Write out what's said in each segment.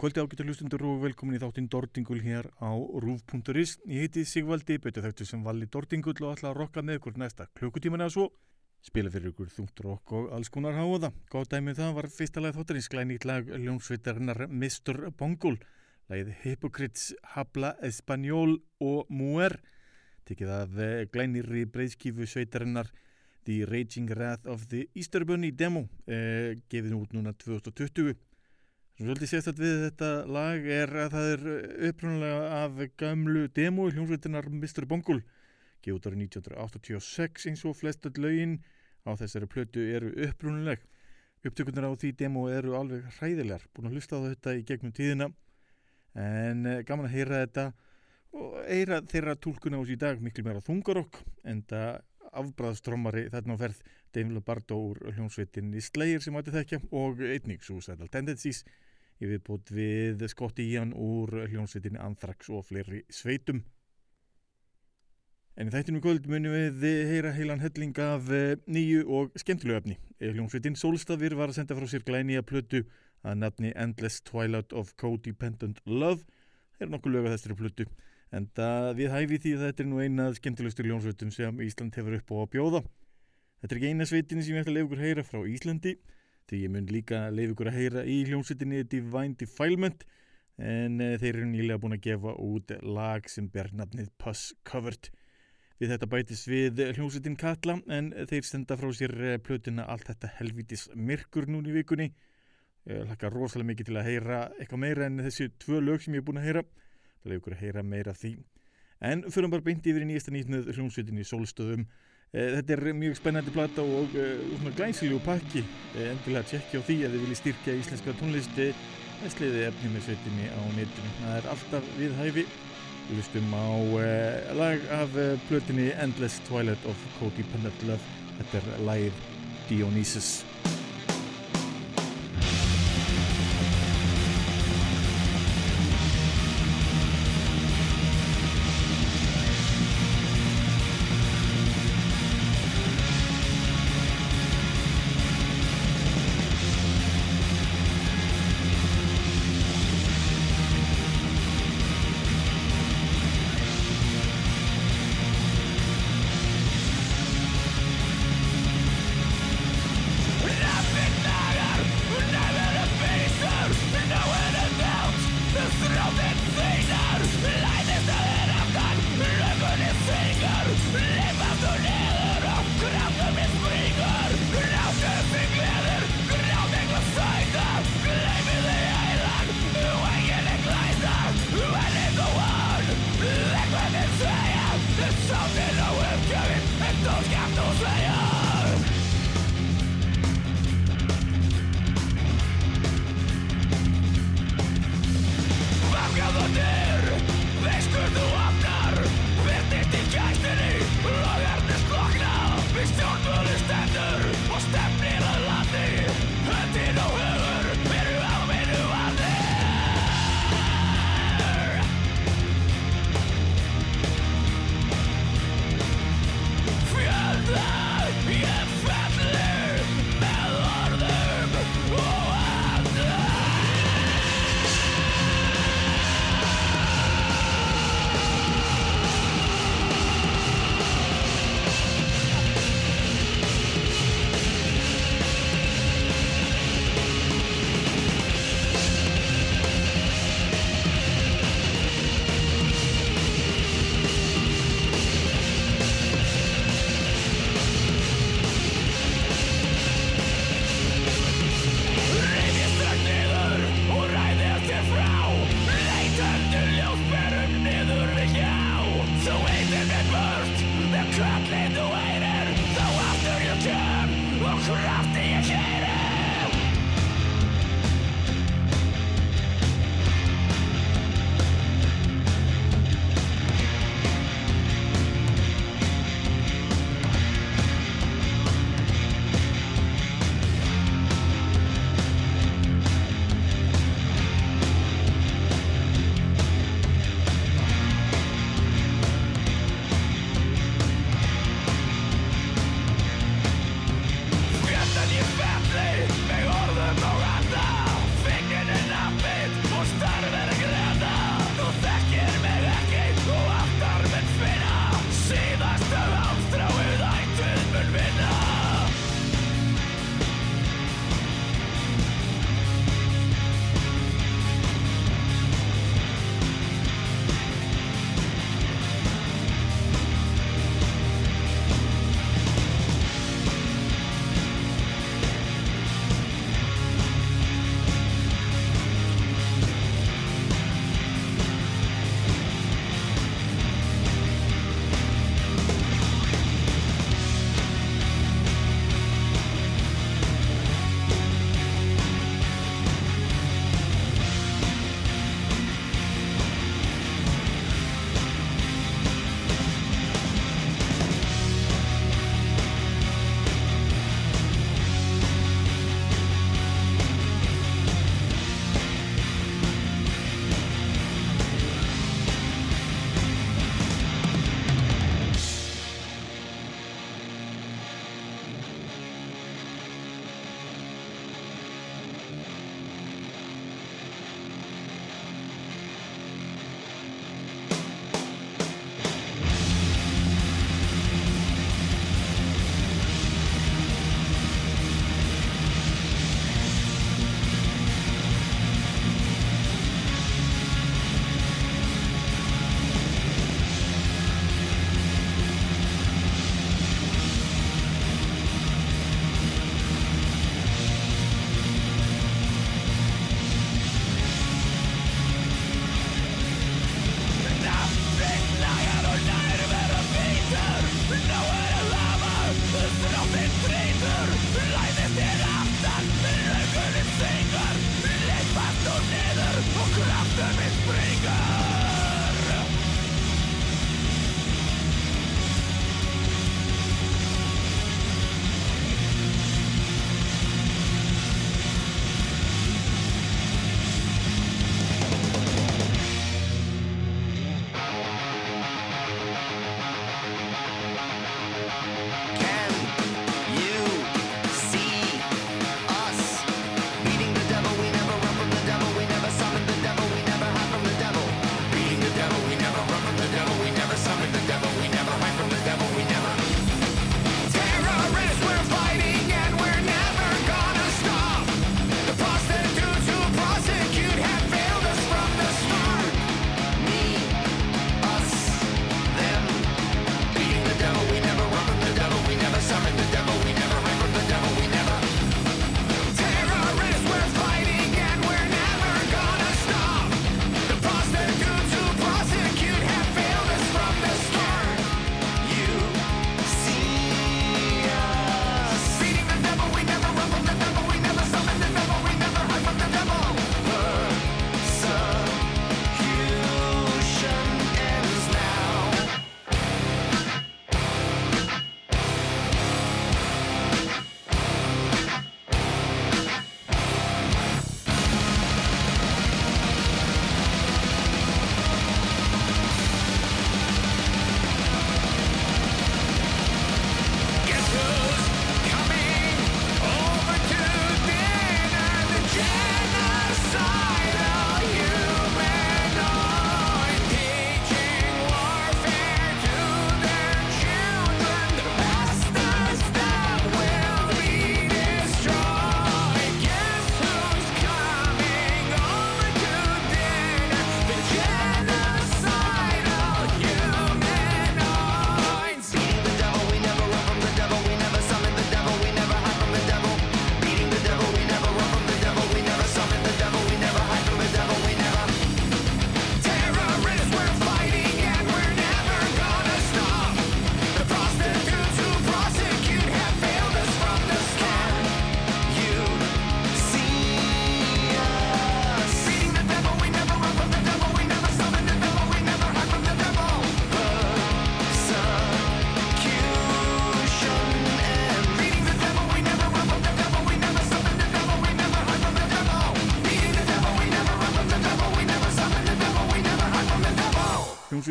kvöldi ágættu hlustundur og velkomin í þáttinn Dordingul hér á rúf.is. Ég heiti Sigvaldi, betur þættu sem Valli Dordingul og ætla að rokka með ykkur næsta klukkutíman eða svo. Spila fyrir ykkur þungt rokk og alls konar háða. Góð dæmið um það var fyrsta lag þáttarins glænýtt lag ljónsveitarinnar Mr. Bongul. Lagið Hypocrites, Habla, Espanjól og Muer. Tekið af eh, glænýri breyðskifu sveitarinnar The Raging Wrath of the Easter Bunny demo. Eh, gefið út núna 2020. Svolítið sérstætt við þetta lag er að það er upprunalega af gamlu demo í hljómsveitinar Mr. Bongul gefið árið 1986 eins og flestat lögin á þessari plötu eru upprunaleg upptökunar á því demo eru alveg hræðilegar búin að hlusta á þetta í gegnum tíðina en eh, gaman að heyra þetta og heyra þeirra tólkuna ás í dag miklu meira þungarokk en það afbræðstrommari þarna á ferð Dave Lombardo úr hljómsveitinni Slayer sem ætti þekkja og einnig Suicidal Tendencies í viðbútt við Scotti Ian úr hljónsveitinni Anthrax og fleiri sveitum. En í þættinu kvöld munum við heyra heilan helling af eh, nýju og skemmtilegu efni. Hljónsveitin Solstafir var að senda frá sér glæni að plötu að nafni Endless Twilight of Codependent Love. Það er nokkuð lög að þessari plötu. En það við hæfi því að þetta er nú einað skemmtilegstur hljónsveitum sem Ísland hefur upp á að bjóða. Þetta er ekki eina sveitin sem ég ætla að lefa ykkur heyra frá Íslandi því ég mun líka leif ykkur að heyra í hljómsveitinni Divine Defilement en uh, þeir eru nýlega búin að gefa út lag sem ber nafnið Puss Covered. Við þetta bætis við hljómsveitin Katla en þeir stenda frá sér uh, plötuna allt þetta helvitis myrkur núni í vikunni. Ég hlakka rosalega mikið til að heyra eitthvað meira en þessi tvö lög sem ég er búin að heyra. Leif ykkur að heyra meira því. En fyrir bara beinti yfir í nýjasta nýtnuð hljómsveitinni Eh, þetta er mjög spennandi plata og uh, svona glæsiljú pakki. Uh, endilega tjekkja á því að þið viljið styrkja íslenska tónlisti með sliði efni með sveitinni á netinu. Það er alltaf við hæfi. Við lustum á lag af plötinni Endless Twilight of Codependent Love þetta er live Dionysus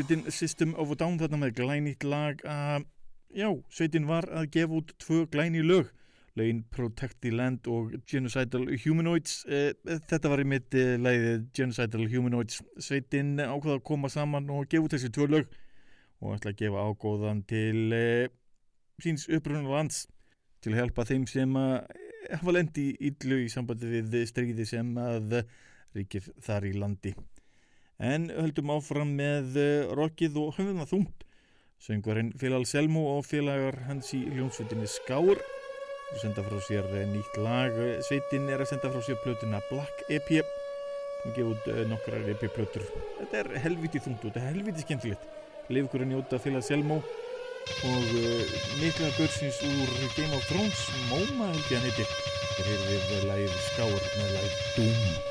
Hljómsveitin System of a Down þarna með glænýtt lag að, já, sveitin var að gefa út tvö glæni lög, lögin Protect the Land og Genocidal Humanoids. Eh, þetta var í mitt eh, lagið Genocidal Humanoids. Sveitin ákvaða að koma saman og gefa út þessi tvö lög og ætla að gefa ágóðan til eh, síns upprunnar lands til að hjálpa þeim sem að hafa lendi íllu í sambandi við stríði sem að ríkir þar í landi en höldum áfram með eh, rockið og höfum það þungt. Söngvarinn Félal Selmo og félagar hans í ljónsveitinni Skár og senda frá sér eh, nýtt lag. Sveitin er að senda frá sér plötuna Black EP og gefa út eh, nokkrar EP-plötur. Þetta er helviti þungt og þetta er helviti skemmtilegt. Leifkur að njóta Félal Selmo og mikla börsins úr Game of Thrones, Móma held ég hann heitir. Þeir hefur við lagið Skár með lagið Doom.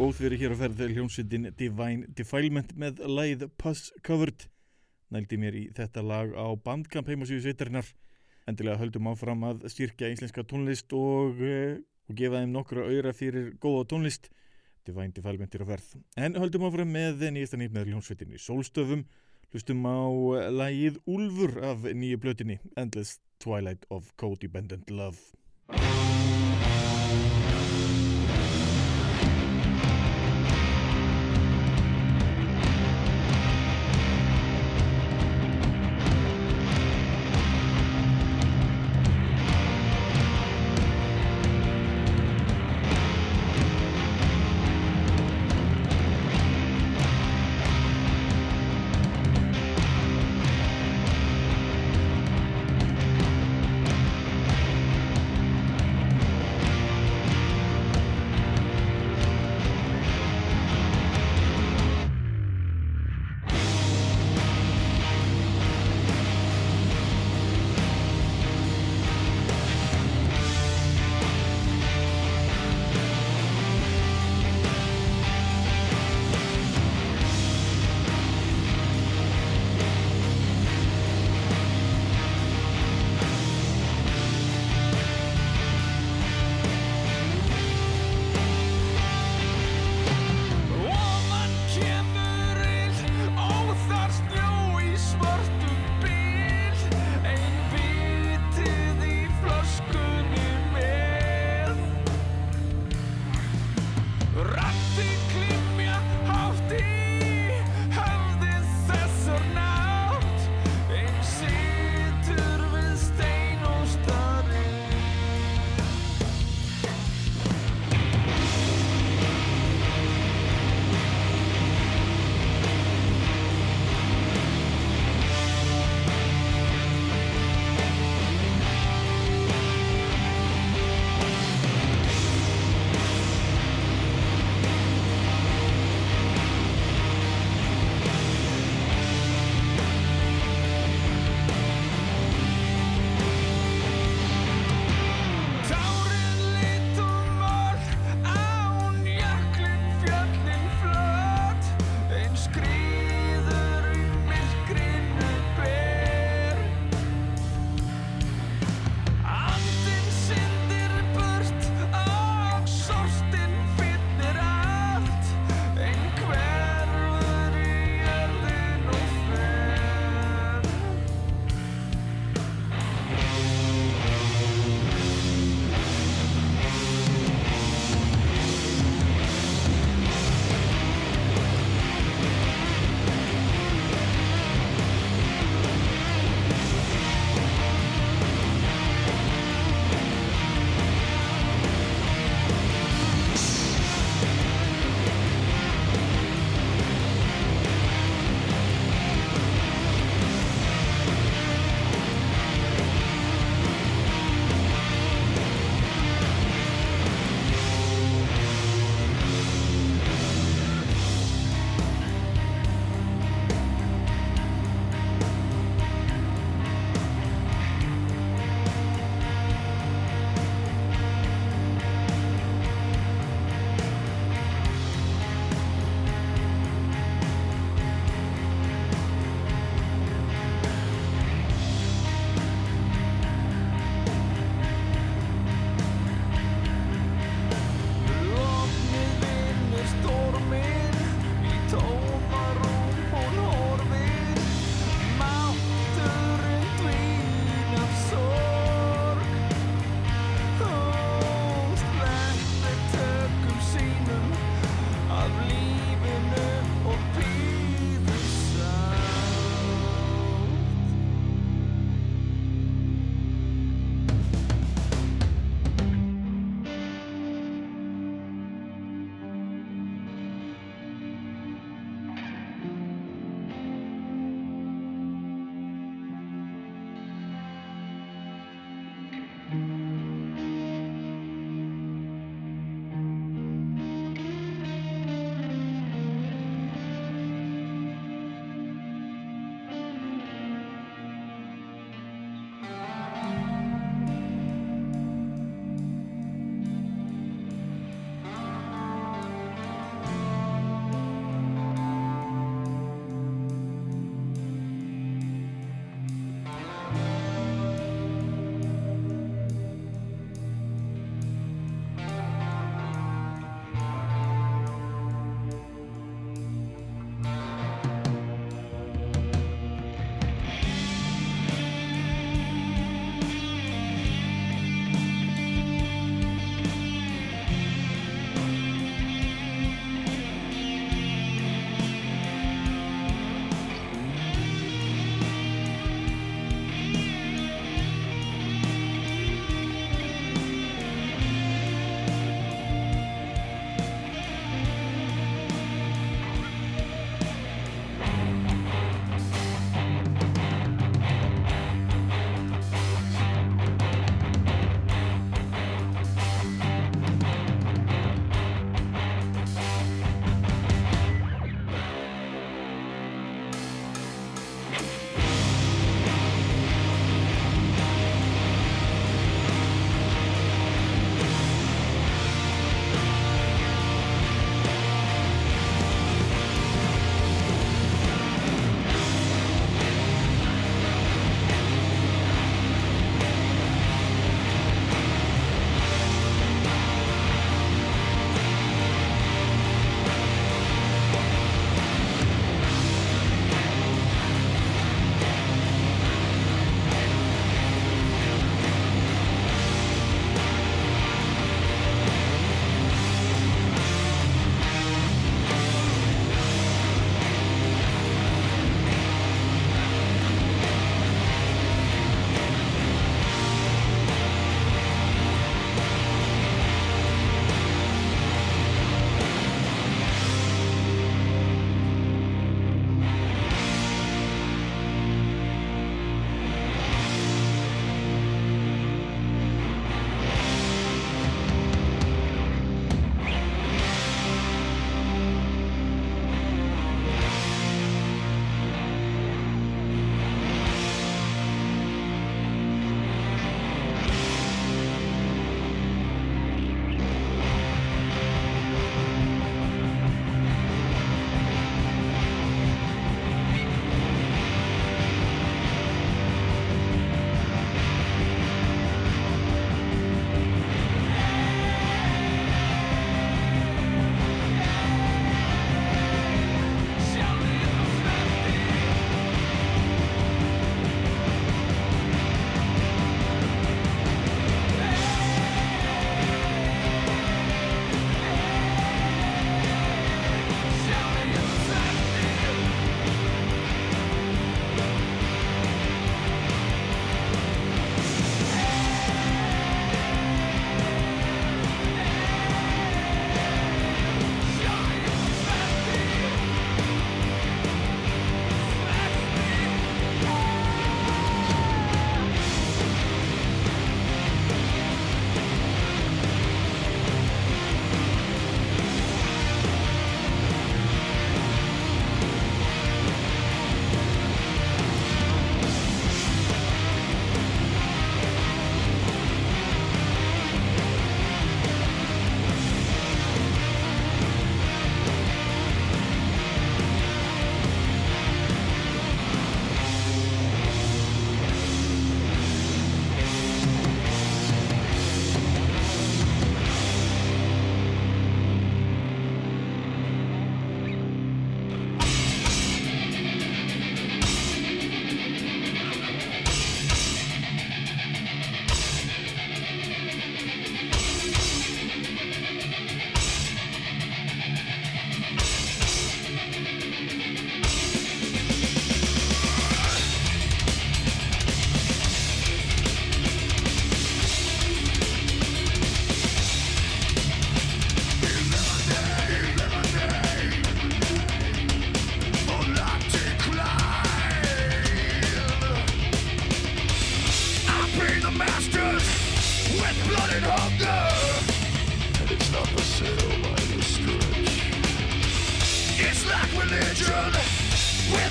Óþveri hér á ferð hljómsveitin Divine Defilement með læð Puss Covered. Nældi mér í þetta lag á bandkamp heimasíðu sveitarinnar. Endilega höldum áfram að styrkja íslenska tónlist og, eh, og gefa þeim nokkru auðra fyrir góða tónlist. Divine Defilement er á ferð. En höldum áfram með nýjasta nýtt með hljómsveitinni Solstöfum hlustum á lagið Úlfur af nýju blötinni Endless Twilight of Codependent Love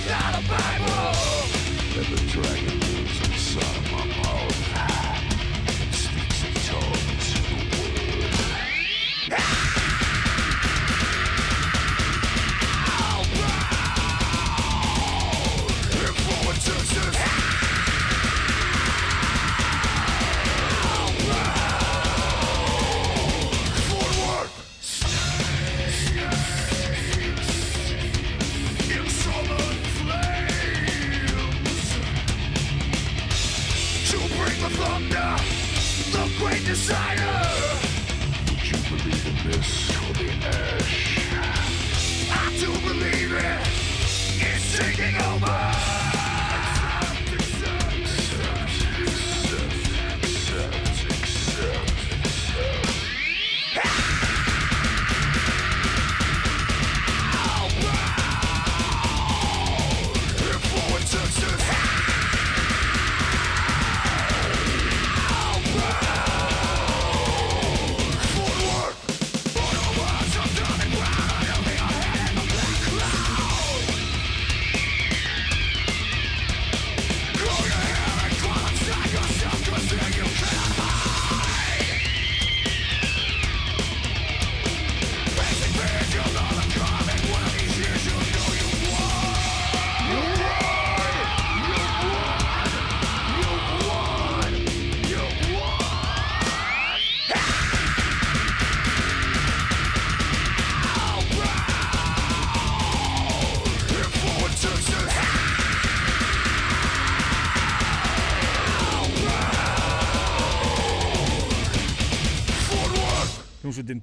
without a Bible. And the dragon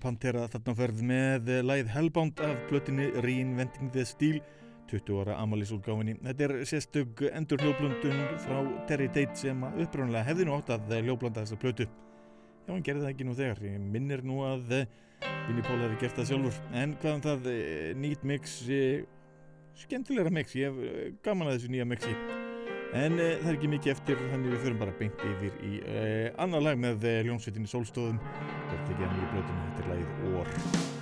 Pantera þarna ferð með læð Hellbound af plötinni Reinventing the Steel 20 ára amalisúlgáfinni. Þetta er sérstök endur hljóblundun frá Terry Tate sem upprjónulega hefði nú átt að hljóblanda þessa plötu. Já, hann gerði það ekki nú þegar. Ég minnir nú að Vinnie Paul hefði gert það sjálfur. En hvaðan það eh, nýtt mix, eh, skemmtilegra mix, ég hef eh, gaman að þessu nýja mixi. En uh, það er ekki mikið eftir, þannig við förum bara beint yfir í uh, annar lag með uh, hljómsveitinni Sólstóðum. Þetta er ekki í blötunni, þetta er lagið Or.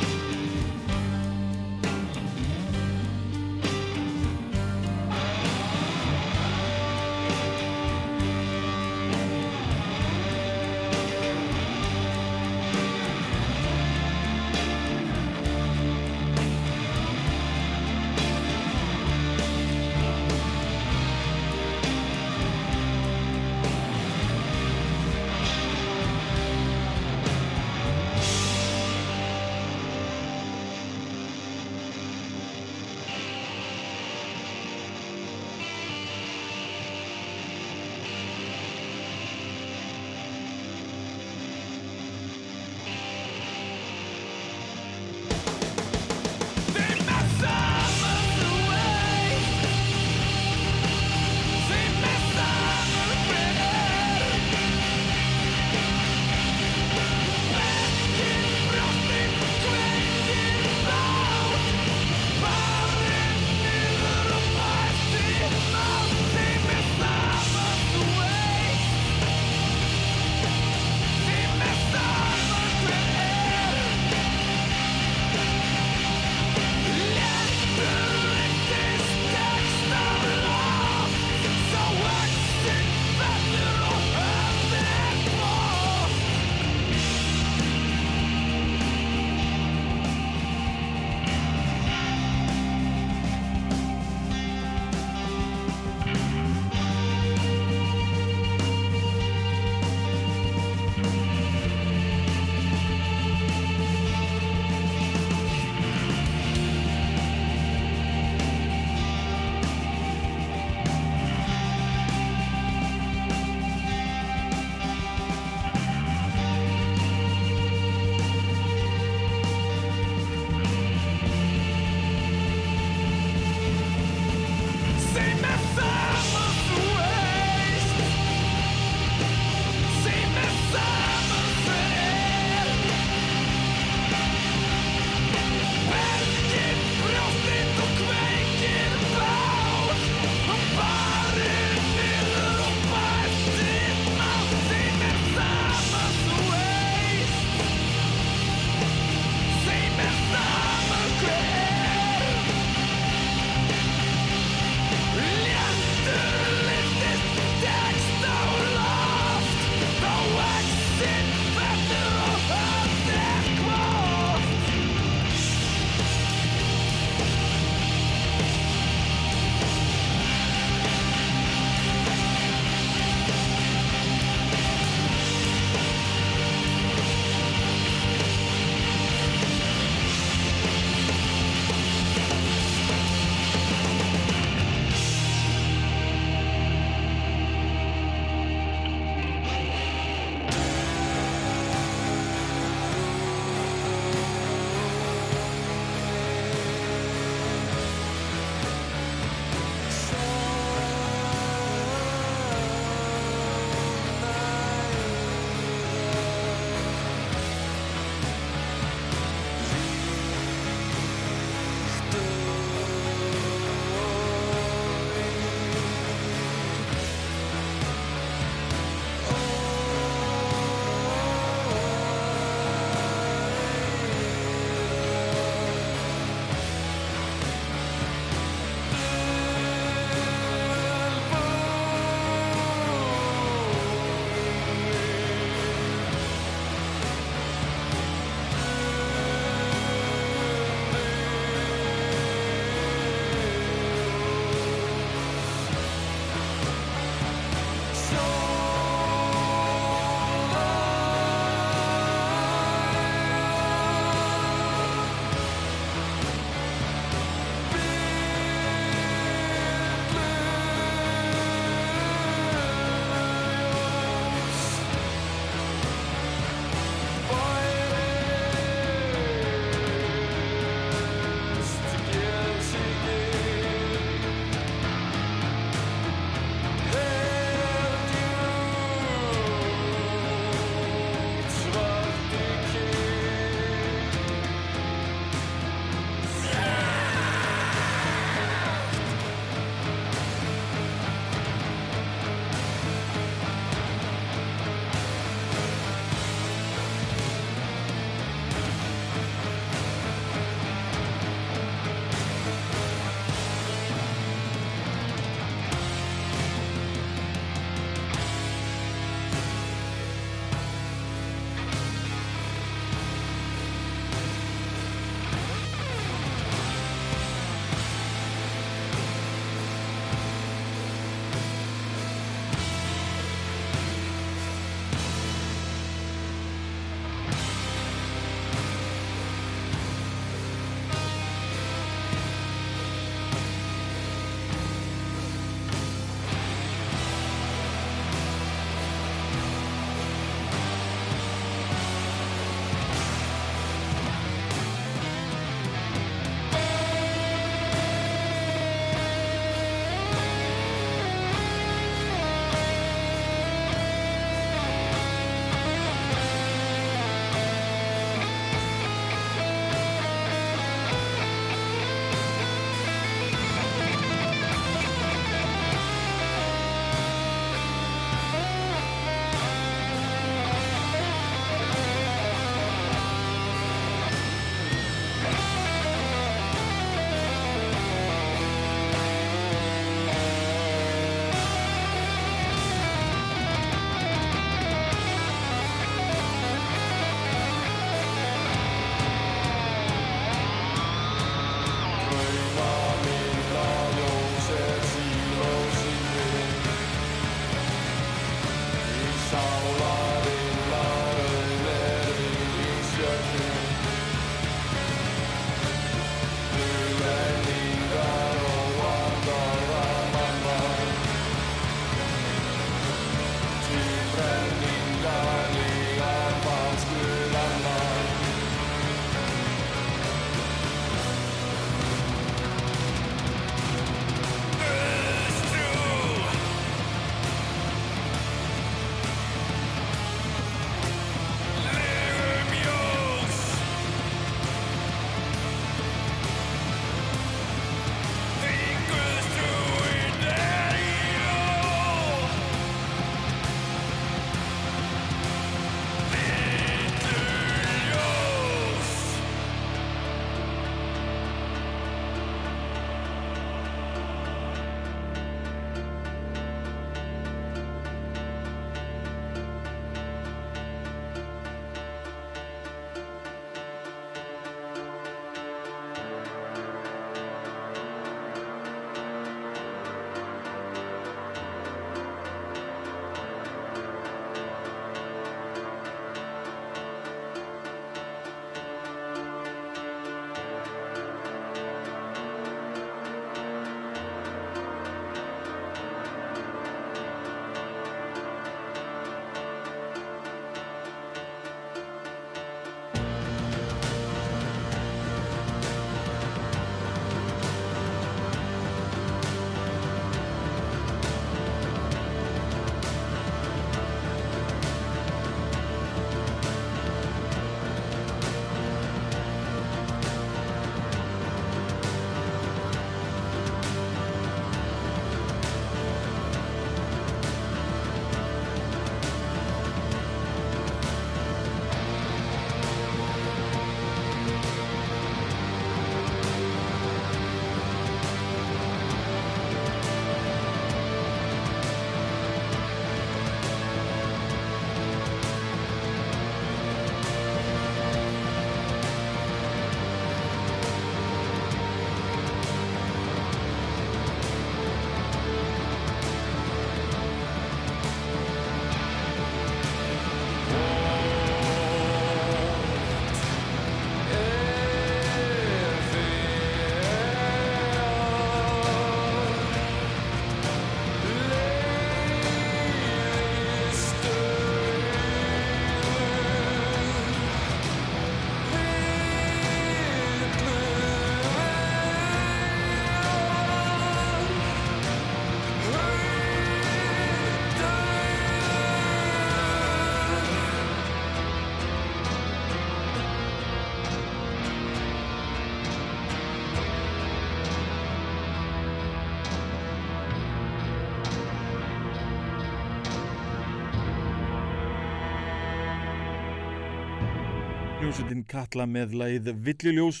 Hljómsveitin Katla með lagið Villiljós.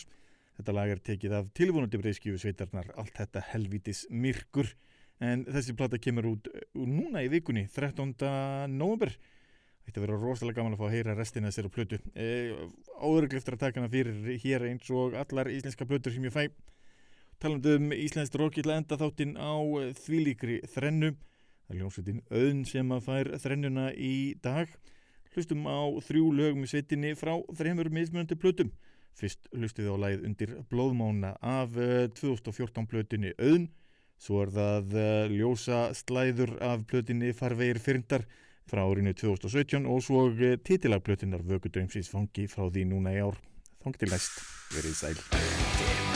Þetta lag er tekið af tilvonandi breyskjöfu sveitarnar allt þetta helvítis myrkur en þessi plata kemur út uh, núna í vikunni 13. november. Þetta verður rosalega gaman að fá að heyra restina þessari plötu. E, Áðurlega eftir að taka hana fyrir hér eins og allar íslenska plötur sem ég fæ. Talandum um íslenskt að enda þáttinn á eh, þvílíkri þrennu. Það er hljómsveitin Öðn sem að fær þrennuna í dag. Hlustum á þrjú lög með sveitinni frá þreymur mismunandi plötum. Fyrst hlustuð á lagið undir Blóðmána af eh, 2014 plötinni Öðn. Svo er það eh, ljósa slæður af plötinni Farvegir fyrndar frá árinu 2017 og svo eh, titilagplötinnar Vökudrömsins fangi frá því núna í ár. Þang til næst, verið sæl.